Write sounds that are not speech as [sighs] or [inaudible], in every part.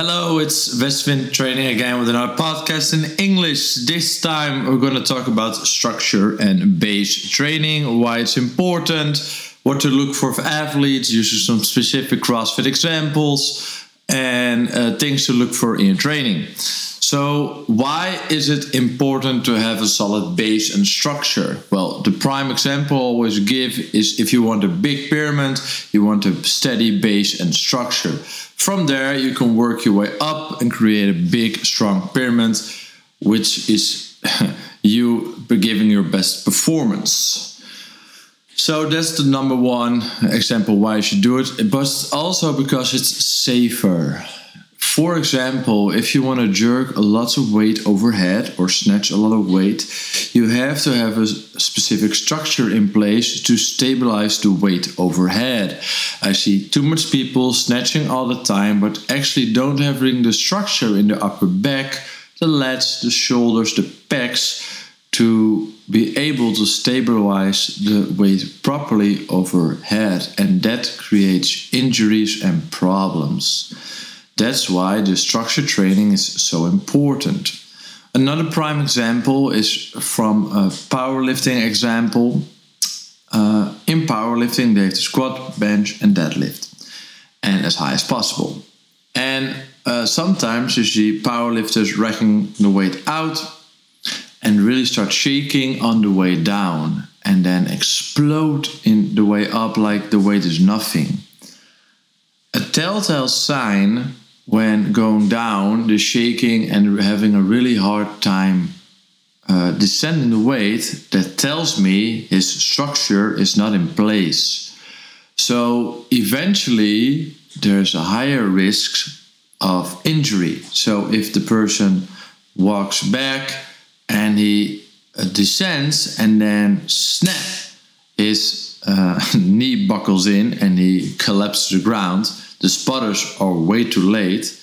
Hello, it's Westwind Training again with another podcast in English. This time we're going to talk about structure and base training, why it's important, what to look for for athletes, using some specific CrossFit examples, and uh, things to look for in training. So, why is it important to have a solid base and structure? Well, the prime example I always give is if you want a big pyramid, you want a steady base and structure. From there, you can work your way up and create a big, strong pyramid, which is [laughs] you giving your best performance. So that's the number one example why you should do it, but also because it's safer. For example, if you want to jerk a lots of weight overhead or snatch a lot of weight, you have to have a specific structure in place to stabilize the weight overhead. I see too much people snatching all the time, but actually don't having the structure in the upper back, the lats, the shoulders, the pecs to be able to stabilize the weight properly overhead, and that creates injuries and problems. That's why the structure training is so important. Another prime example is from a powerlifting example. Uh, in powerlifting, they have to squat, bench, and deadlift, and as high as possible. And uh, sometimes you see powerlifters racking the weight out and really start shaking on the way down and then explode in the way up like the weight is nothing. A telltale sign when going down, the shaking and having a really hard time uh, descending the weight, that tells me his structure is not in place. So eventually, there's a higher risk of injury. So if the person walks back and he uh, descends and then snap, his uh, [laughs] knee buckles in and he collapses to the ground the spotters are way too late,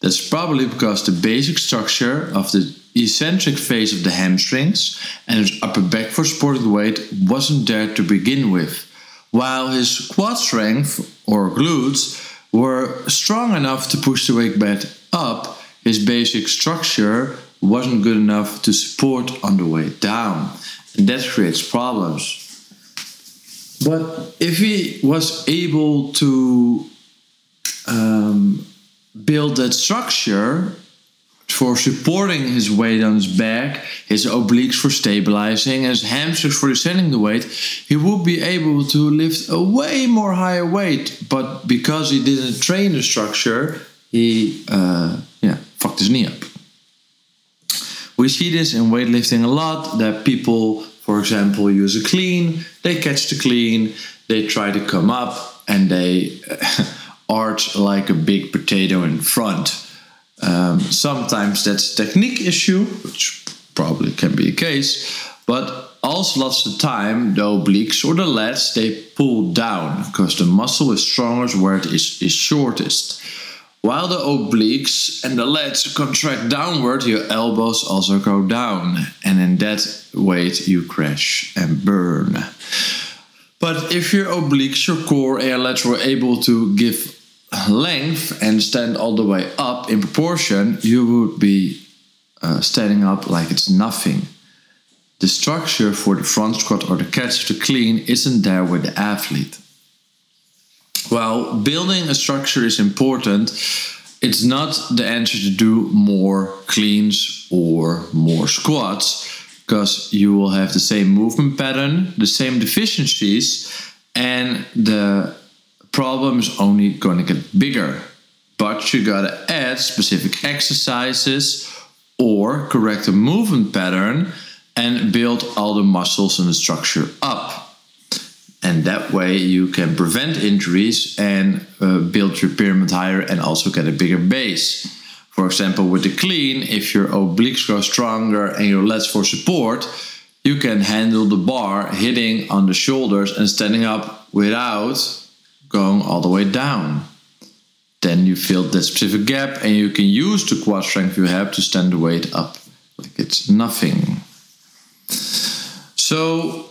that's probably because the basic structure of the eccentric phase of the hamstrings and his upper back for supporting weight wasn't there to begin with, while his quad strength or glutes were strong enough to push the weight back up, his basic structure wasn't good enough to support on the way down, and that creates problems. But if he was able to um, build that structure for supporting his weight on his back, his obliques for stabilizing, his hamstrings for descending the weight, he would be able to lift a way more higher weight. But because he didn't train the structure, he uh, yeah fucked his knee up. We see this in weightlifting a lot that people, for example, use a clean, they catch the clean, they try to come up, and they. [laughs] arch like a big potato in front. Um, sometimes that's a technique issue, which probably can be the case, but also lots of time the obliques or the lats they pull down because the muscle is strongest where it is, is shortest. While the obliques and the lats contract downward, your elbows also go down, and in that weight you crash and burn. But if your obliques, your core, and your lats were able to give length and stand all the way up in proportion, you would be uh, standing up like it's nothing. The structure for the front squat or the catch to clean isn't there with the athlete. While building a structure is important. It's not the answer to do more cleans or more squats because you will have the same movement pattern, the same deficiencies, and the problem is only going to get bigger. But you gotta add specific exercises or correct the movement pattern and build all the muscles and the structure up. And that way you can prevent injuries and uh, build your pyramid higher and also get a bigger base. For example, with the clean, if your obliques grow stronger and your lats for support, you can handle the bar hitting on the shoulders and standing up without going all the way down. Then you fill that specific gap and you can use the quad strength you have to stand the weight up like it's nothing. So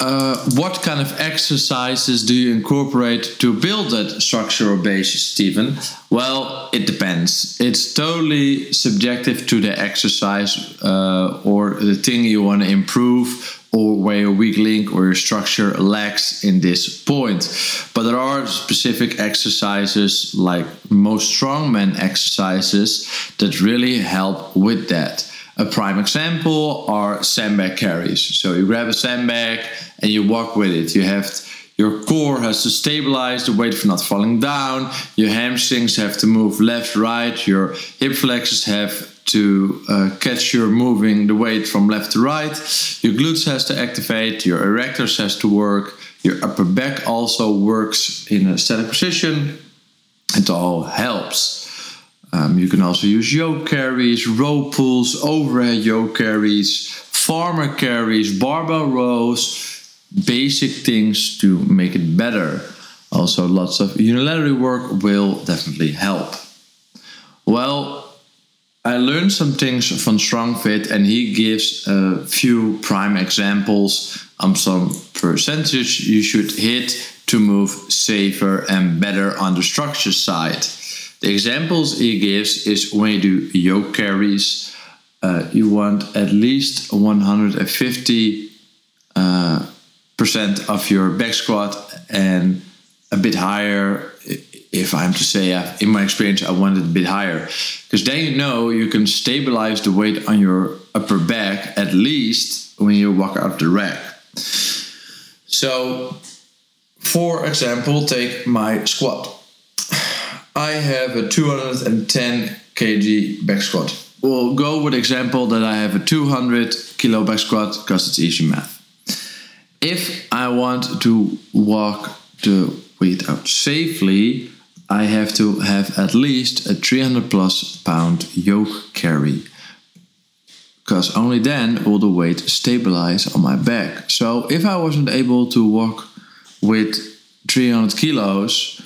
uh, what kind of exercises do you incorporate to build that structure or base, Stephen? Well, it depends. It's totally subjective to the exercise uh, or the thing you want to improve or where your weak link or your structure lacks in this point. But there are specific exercises, like most strongman exercises, that really help with that. A prime example are sandbag carries. So you grab a sandbag and you walk with it. You have your core has to stabilize the weight from not falling down. Your hamstrings have to move left, right. Your hip flexors have to uh, catch your moving the weight from left to right. Your glutes has to activate. Your erectors has to work. Your upper back also works in a static position. It all helps. Um, you can also use yoke carries, row pulls, overhead yoke carries, farmer carries, barbell rows, basic things to make it better. Also, lots of unilateral work will definitely help. Well, I learned some things from StrongFit, and he gives a few prime examples on some percentage you should hit to move safer and better on the structure side. The examples he gives is when you do yoke carries, uh, you want at least 150 uh, percent of your back squat and a bit higher. If I'm to say, uh, in my experience, I want it a bit higher because then you know you can stabilize the weight on your upper back at least when you walk out the rack. So, for example, take my squat. [sighs] I have a 210 kg back squat. We'll go with example that I have a 200 kilo back squat because it's easy math. If I want to walk the weight out safely, I have to have at least a 300 plus pound yoke carry. Because only then will the weight stabilize on my back. So if I wasn't able to walk with 300 kilos,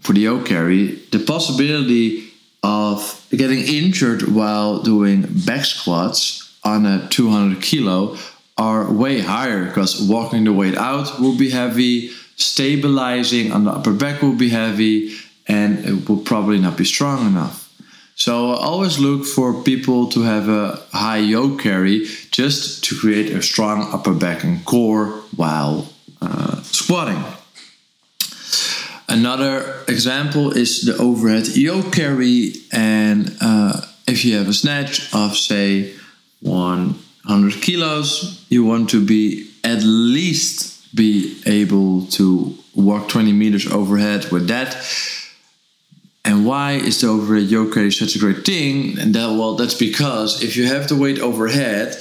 for the yoke carry, the possibility of getting injured while doing back squats on a 200 kilo are way higher because walking the weight out will be heavy, stabilizing on the upper back will be heavy, and it will probably not be strong enough. So I always look for people to have a high yoke carry just to create a strong upper back and core while uh, squatting. Another example is the overhead yoke carry, and uh, if you have a snatch of say 100 kilos, you want to be at least be able to walk 20 meters overhead with that. And why is the overhead yoke carry such a great thing? And that well, that's because if you have the weight overhead,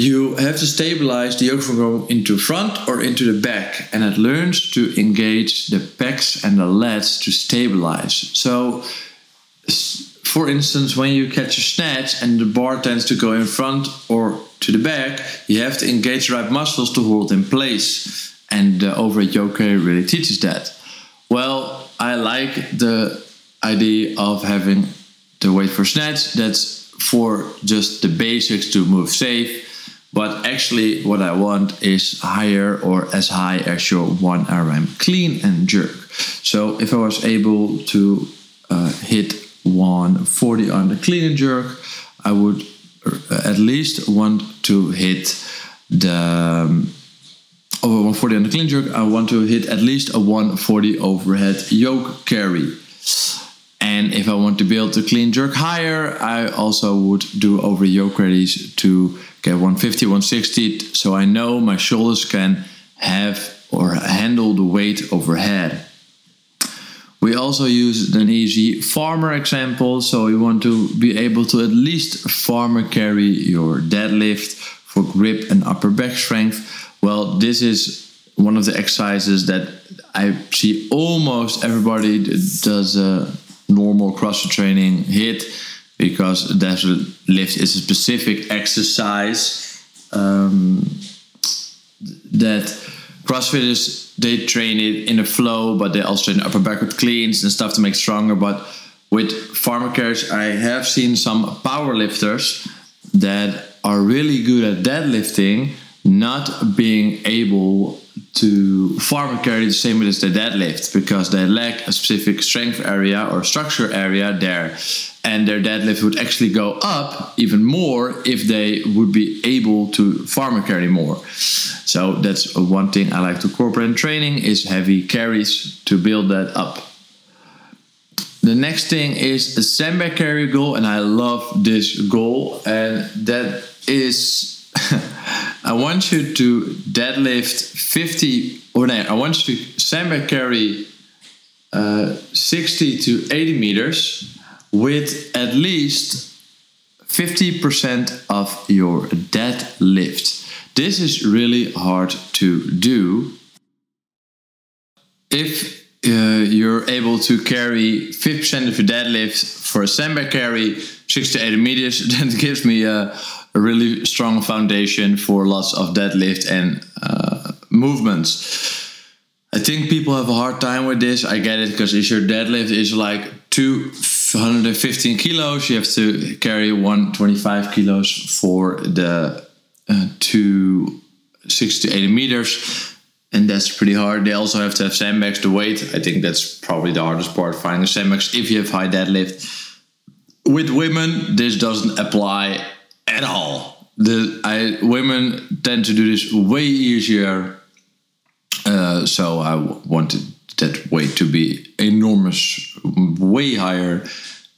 you have to stabilize the yoke from going into front or into the back and it learns to engage the pecs and the lats to stabilize so for instance when you catch a snatch and the bar tends to go in front or to the back you have to engage the right muscles to hold in place. And the overhead yoke really teaches that. Well i like the idea of having the weight for snatch. That's for just the basics to move safe. But actually, what I want is higher or as high as your one RM clean and jerk. So if I was able to uh, hit 140 on the clean and jerk, I would uh, at least want to hit the um, over 140 on the clean jerk. I want to hit at least a 140 overhead yoke carry. And if I want to build the clean jerk higher, I also would do over yoke carries to get 150, 160, so I know my shoulders can have or handle the weight overhead. We also use an easy farmer example, so you want to be able to at least farmer carry your deadlift for grip and upper back strength. Well, this is one of the exercises that I see almost everybody does a normal CrossFit training hit because deadlift is a specific exercise um, that CrossFitters they train it in a flow, but they also train upper back with cleans and stuff to make stronger. But with farmer carries, I have seen some power lifters that are really good at deadlifting, not being able to farm carry the same as the deadlift because they lack a specific strength area or structure area there and their deadlift would actually go up even more if they would be able to farm and carry more. So that's one thing i like to incorporate in training is heavy carries to build that up. The next thing is a sandbag carry goal and i love this goal and that is [laughs] I want you to deadlift 50 or no, I want you to sandbag carry uh, 60 to 80 meters with at least 50% of your deadlift. This is really hard to do. If uh, you're able to carry 50% of your deadlift for a sandbag carry, 60 to 80 meters, [laughs] then it gives me a a really strong foundation for lots of deadlift and uh, movements. I think people have a hard time with this. I get it because if your deadlift is like 215 kilos, you have to carry 125 kilos for the uh, two 60 to 80 meters, and that's pretty hard. They also have to have sandbags to weight. I think that's probably the hardest part finding sandbags if you have high deadlift. With women, this doesn't apply at all. The I women tend to do this way easier. Uh, so I wanted that weight to be enormous, way higher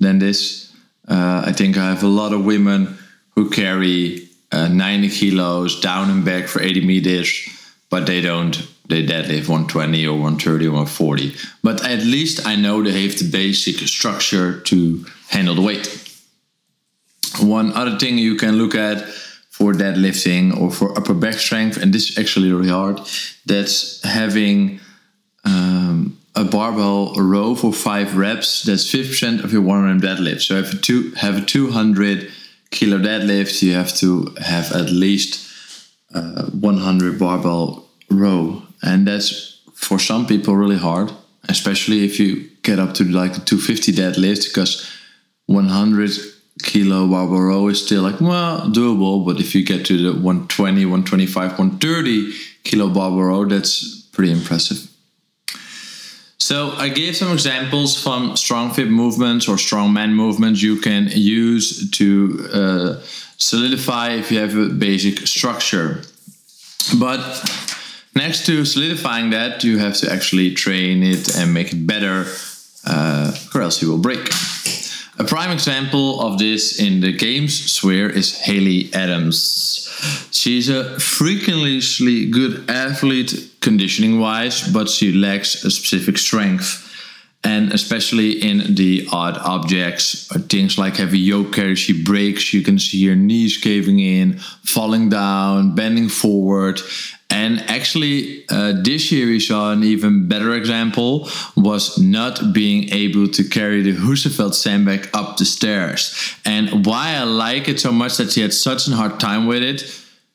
than this. Uh, I think I have a lot of women who carry uh, 90 kilos down and back for 80 meters, but they don't. They deadlift 120 or 130 or 140. But at least I know they have the basic structure to handle the weight. One other thing you can look at for deadlifting or for upper back strength, and this is actually really hard, that's having a barbell row for five reps. That's 50% of your 1 rep deadlift. So if you two, have a 200 kilo deadlift, you have to have at least uh, 100 barbell row. And that's for some people really hard, especially if you get up to like a 250 deadlift, because 100 kilo barbell row is still like well doable but if you get to the 120 125 130 kilo barbell row that's pretty impressive so i gave some examples from strong fit movements or strong man movements you can use to uh, solidify if you have a basic structure. But next to solidifying that you have to actually train it and make it better uh, or else you will break a prime example of this in the games sphere is Haley Adams. She's a freakishly good athlete conditioning wise, but she lacks a specific strength. And especially in the odd objects, uh, things like heavy yoke carry, she breaks. You can see her knees caving in, falling down, bending forward, and actually, uh, this year we saw an even better example was not being able to carry the Husafell sandbag up the stairs. And why I like it so much that she had such a hard time with it.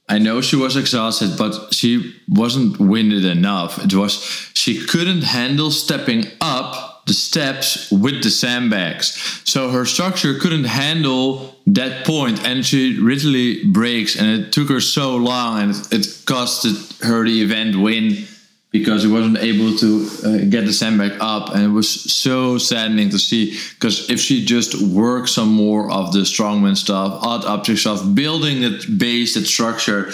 I know she was exhausted, but she wasn't winded enough. It was she couldn't handle stepping up the steps with the sandbags. So her structure couldn't handle that point and she literally breaks and it took her so long and it costed her the event win because she wasn't able to uh, get the sandbag up and it was so saddening to see because if she just worked some more of the strongman stuff odd object stuff building that base that structure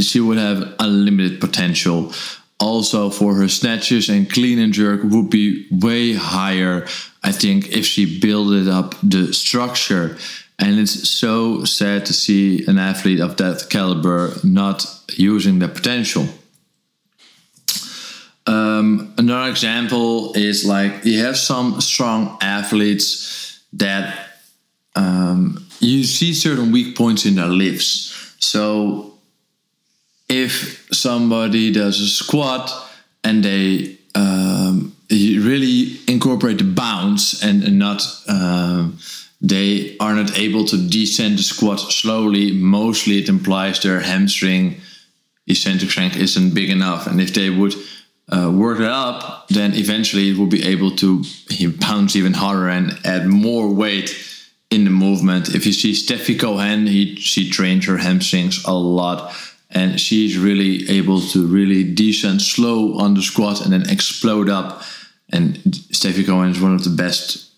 she would have unlimited potential. Also for her snatches and clean and jerk would be way higher i think if she built up the structure and it's so sad to see an athlete of that caliber not using their potential. Um, another example is like you have some strong athletes that um, you see certain weak points in their lifts. So if somebody does a squat and they um, really incorporate the bounce and, and not um, they are not able to descend the squat slowly. Mostly it implies their hamstring eccentric strength isn't big enough. And if they would uh, work it up then eventually it will be able to bounce even harder and add more weight in the movement. If you see Stefi Cohen he, she trained her hamstrings a lot. And she's really able to really descend slow on the squat and then explode up. And Stefi Cohen is one of the best,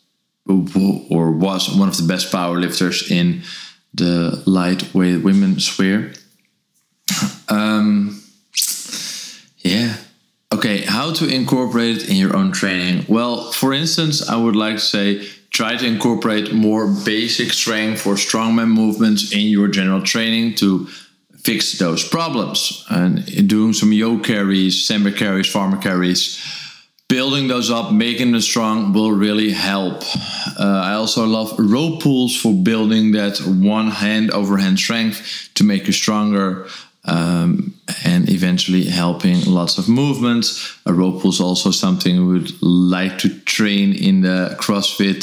or was one of the best power lifters in the lightweight women sphere. Um, yeah. Okay, how to incorporate it in your own training? Well, for instance, I would like to say try to incorporate more basic strength or strongman movements in your general training to fix those problems. And doing some yoke carries, sandbag carries, farmer carries, building those up, making them strong will really help. Uh, I also love rope pulls for building that one hand over hand strength to make you stronger. Um, and eventually helping lots of movements. A rope pull is also something we would like to train in the CrossFit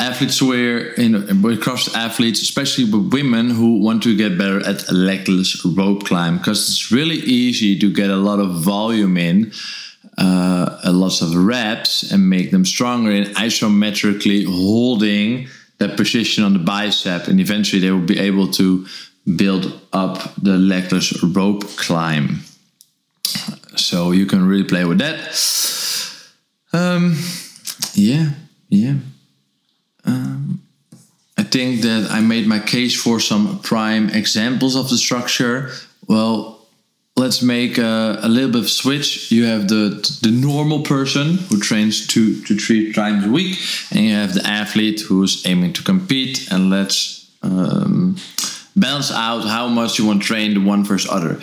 athletes wear in across athletes, especially with women who want to get better at legless rope climb, because it's really easy to get a lot of volume in, uh, a lot of reps, and make them stronger in isometrically holding that position on the bicep, and eventually they will be able to build up the legless rope climb. So you can really play with that. Um, yeah, yeah. Um, I think that I made my case for some prime examples of the structure. Well, let's make a, a, little bit of switch. You have the the normal person who trains two to three times a week, and you have the athlete who's aiming to compete. And let's um, balance out how much you want to train the one versus other.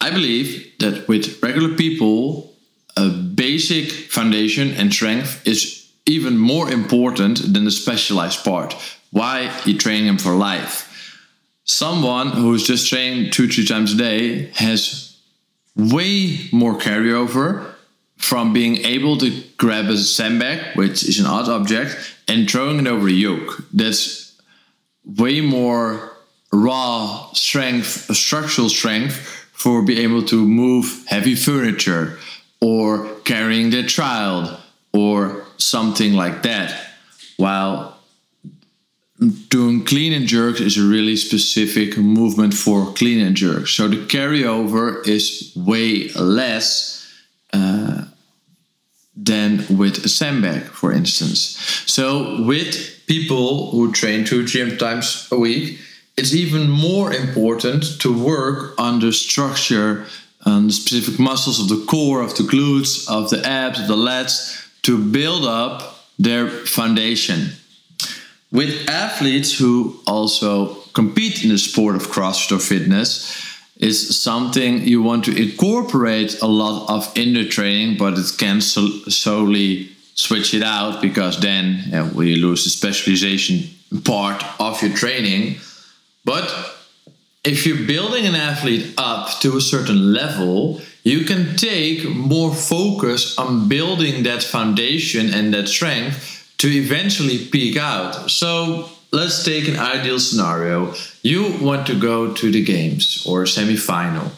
I believe that with regular people, a basic foundation and strength is even more important than the specialized part. Why you train him for life. Someone who's just training two, three times a day has way more carryover from being able to grab a sandbag, which is an odd object, and throwing it over a yoke. That's way more raw strength, structural strength for being able to move heavy furniture or carrying the child or something like that. While doing clean and jerks is a really specific movement for clean and jerks. So the carryover is way less uh, than with a sandbag, for instance. So with people who train two gym times a week, it's even more important to work on the structure and the specific muscles of the core, of the glutes, of the abs, of the lats, to build up their foundation. With athletes who also compete in the sport of CrossFit or fitness, is something you want to incorporate a lot of in the training, but it can so solely switch it out because then yeah, we lose the specialization part of your training. But if you're building an athlete up to a certain level, you can take more focus on building that foundation and that strength to eventually peak out. So let's take an ideal scenario. You want to go to the games or semi-final,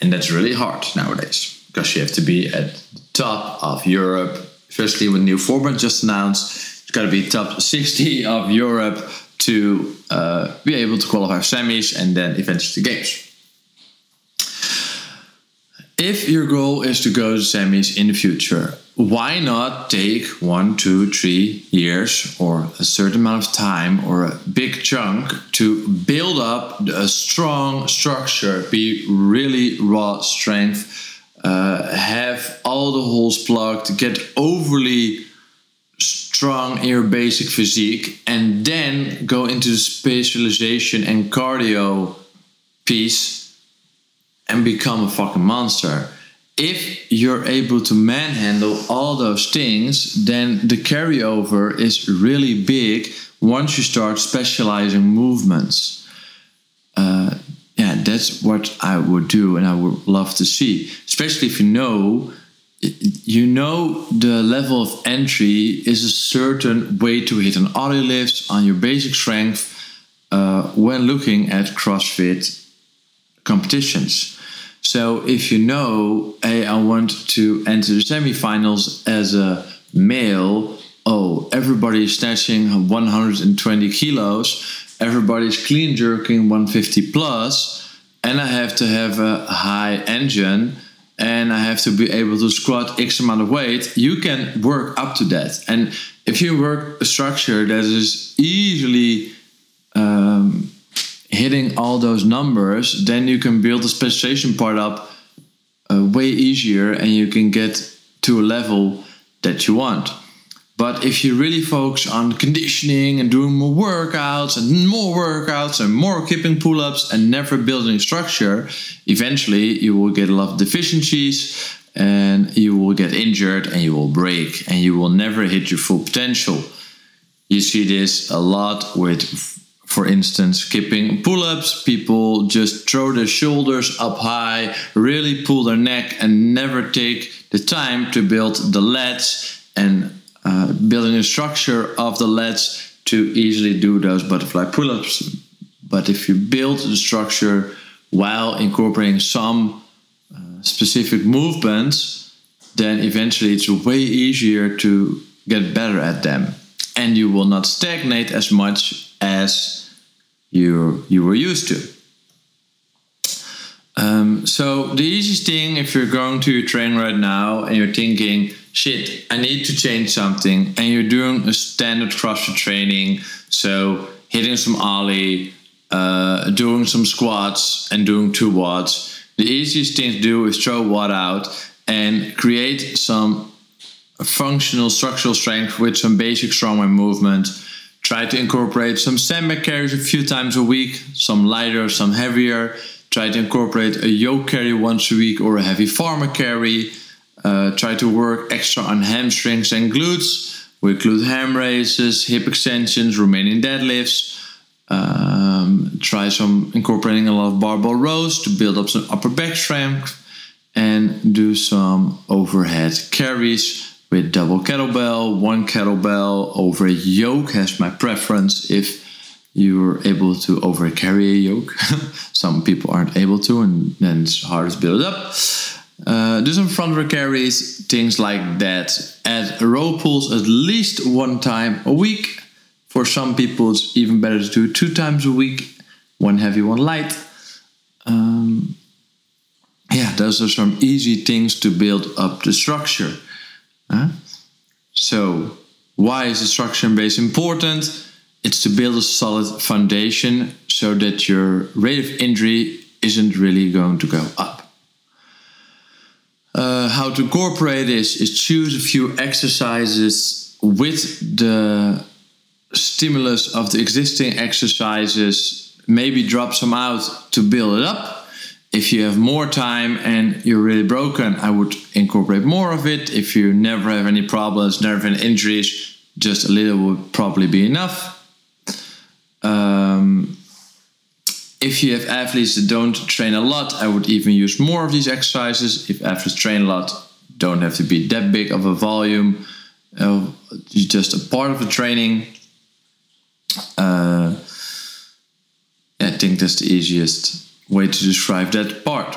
and that's really hard nowadays because you have to be at the top of Europe, especially with new format just announced. It's got to be top 60 of Europe to uh, be able to qualify semis and then eventually the games if your goal is to go to semis in the future, why not take one, two, three years or a certain amount of time or a big chunk to build up a strong structure, be really raw strength, uh, have all the holes plugged, get overly strong in your basic physique, and then go into the specialization and cardio piece and become a fucking monster. If you're able to manhandle all those things, then the carryover is really big once you start specializing movements. Uh, yeah, that's what I would do, and I would love to see, especially if you know you know the level of entry is a certain way to hit an audio lift on your basic strength uh, when looking at CrossFit competitions. So if you know, hey, I want to enter the semifinals as a male, oh, everybody's snatching 120 kilos, everybody's clean jerking 150 plus, and I have to have a high engine and I have to be able to squat X amount of weight, you can work up to that. And if you work a structure that is easily um, hitting all those numbers, then you can build the specialization part up uh, way easier and you can get to a level that you want. But if you really focus on conditioning and doing more workouts and more workouts and more kipping pull ups and never building structure, eventually you will get a lot of deficiencies and you will get injured and you will break and you will never hit your full potential. You see this a lot with, for instance, skipping pull ups. People just throw their shoulders up high, really pull their neck, and never take the time to build the lats and uh, building a structure of the lats to easily do those butterfly pull-ups. But if you build the structure while incorporating some uh, specific movements, then eventually it's way easier to get better at them, and you will not stagnate as much as you you were used to. Um, so the easiest thing if you're going to your train right now and you're thinking shit, I need to change something, and you're doing a standard CrossFit training, so hitting some ollie, uh, doing some squats, and doing two WODs, the easiest thing to do is throw WOD out and create some functional structural strength with some basic strongman movement. Try to incorporate some sandbag carries a few times a week, some lighter, some heavier. Try to incorporate a yoke carry once a week or a heavy farmer carry uh, try to work extra on hamstrings and glutes with glute ham raises, hip extensions, Romanian deadlifts. Um, try some incorporating a lot of barbell rows to build up some upper back strength and do some overhead carries with double kettlebell, one kettlebell over a yoke has my preference if you're able to over carry a yoke. [laughs] some people aren't able to, and then it's hard to build up. Uh, do some front row carries, things like that. Add row pulls at least one time a week. For some people, it's even better to do two times a week, one heavy, one light. Um, yeah, those are some easy things to build up the structure. Huh? So, why is the structure base important? It's to build a solid foundation so that your rate of injury isn't really going to go up. Uh, how to incorporate this is choose a few exercises with the stimulus of the existing exercises, maybe drop some out to build it up. If you have more time and you're really broken, I would incorporate more of it. If you never have any problems, never any injuries, just a little would probably be enough. Um, if you have athletes that don't train a lot, I would even use more of these exercises. If athletes train a lot, don't have to be that big of a volume. Uh, just a part of the training. Uh, I think that's the easiest way to describe that part.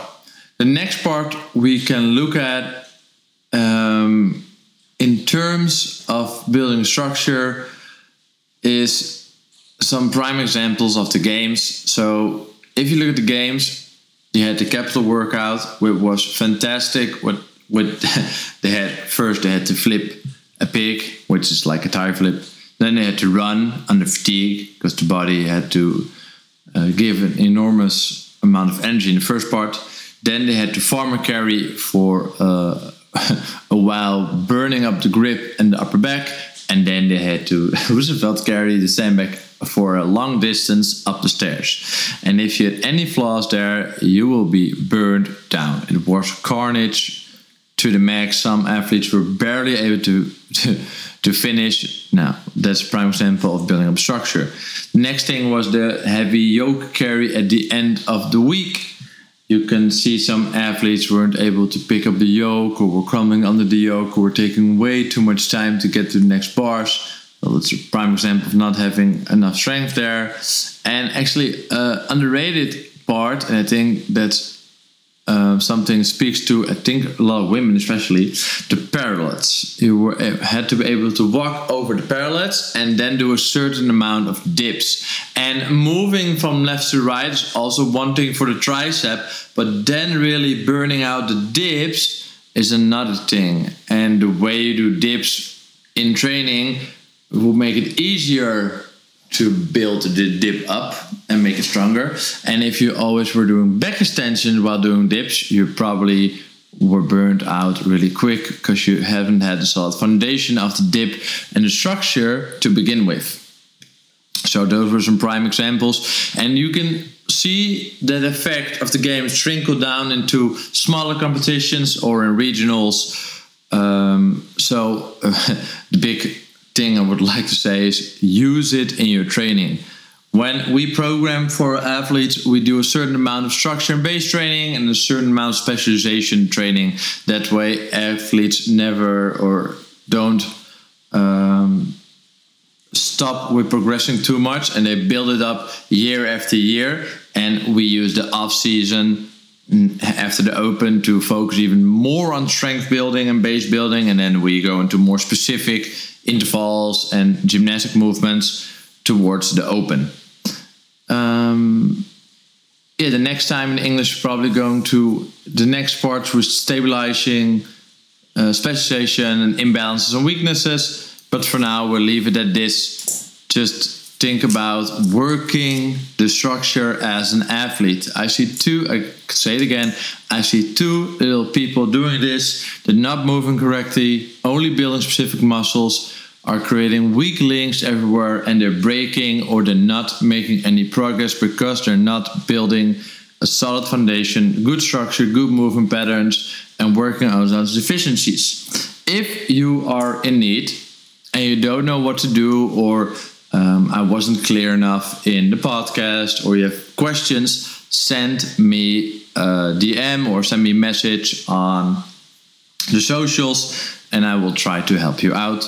The next part we can look at um, in terms of building structure is some prime examples of the games. So if you look at the games, you had the capital workout, which was fantastic. What what [laughs] they had first, they had to flip a pig, which is like a tire flip. Then they had to run under fatigue because the body had to uh, give an enormous amount of energy in the first part. Then they had to farmer carry for uh, [laughs] a while, burning up the grip and the upper back. And then they had to [laughs] Roosevelt carry the sandbag for a long distance up the stairs. And if you had any flaws there, you will be burned down. It was carnage to the max. Some athletes were barely able to, to, to finish. Now, that's a prime example of building up structure. Next thing was the heavy yoke carry at the end of the week. You can see some athletes weren't able to pick up the yoke or were crumbling under the yoke or were taking way too much time to get to the next bars well, a prime example of not having enough strength there. And actually, uh, underrated part, and I think that's uh, something speaks to I think a lot of women, especially the parallettes. You were, had to be able to walk over the parallettes and then do a certain amount of dips. And moving from left to right is also one thing for the tricep, but then really burning out the dips is another thing. And the way you do dips in training will make it easier to build the dip up and make it stronger. And if you always were doing back extensions while doing dips, you probably were burned out really quick because you haven't had a solid foundation of the dip and the structure to begin with. So those were some prime examples, and you can see that effect of the game trickle down into smaller competitions or in regionals. Um, so uh, [laughs] the big thing I would like to say is use it in your training. When we program for athletes, we do a certain amount of structure and base training and a certain amount of specialization training. That way, athletes never or don't um, stop with progressing too much and they build it up year after year. And we use the off season after the open to focus even more on strength building and base building. And then we go into more specific intervals and gymnastic movements towards the open. Um, yeah, the next time in English, probably going to the next part with stabilizing, uh, specialization, and imbalances and weaknesses. But for now, we'll leave it at this. Just think about working the structure as an athlete. I see two, I say it again, I see two little people doing this. They're not moving correctly, only building specific muscles, are creating weak links everywhere, and they're breaking or they're not making any progress because they're not building a solid foundation, good structure, good movement patterns, and working on those deficiencies. If you are in need and you don't know what to do or um, I wasn't clear enough in the podcast, or you have questions, send me a DM or send me a message on the socials, and I will try to help you out.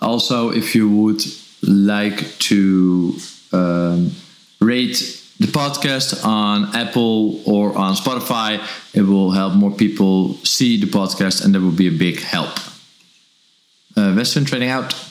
Also, if you would like to um, rate the podcast on Apple or on Spotify, it will help more people see the podcast, and that will be a big help. Uh, Westwind Training out.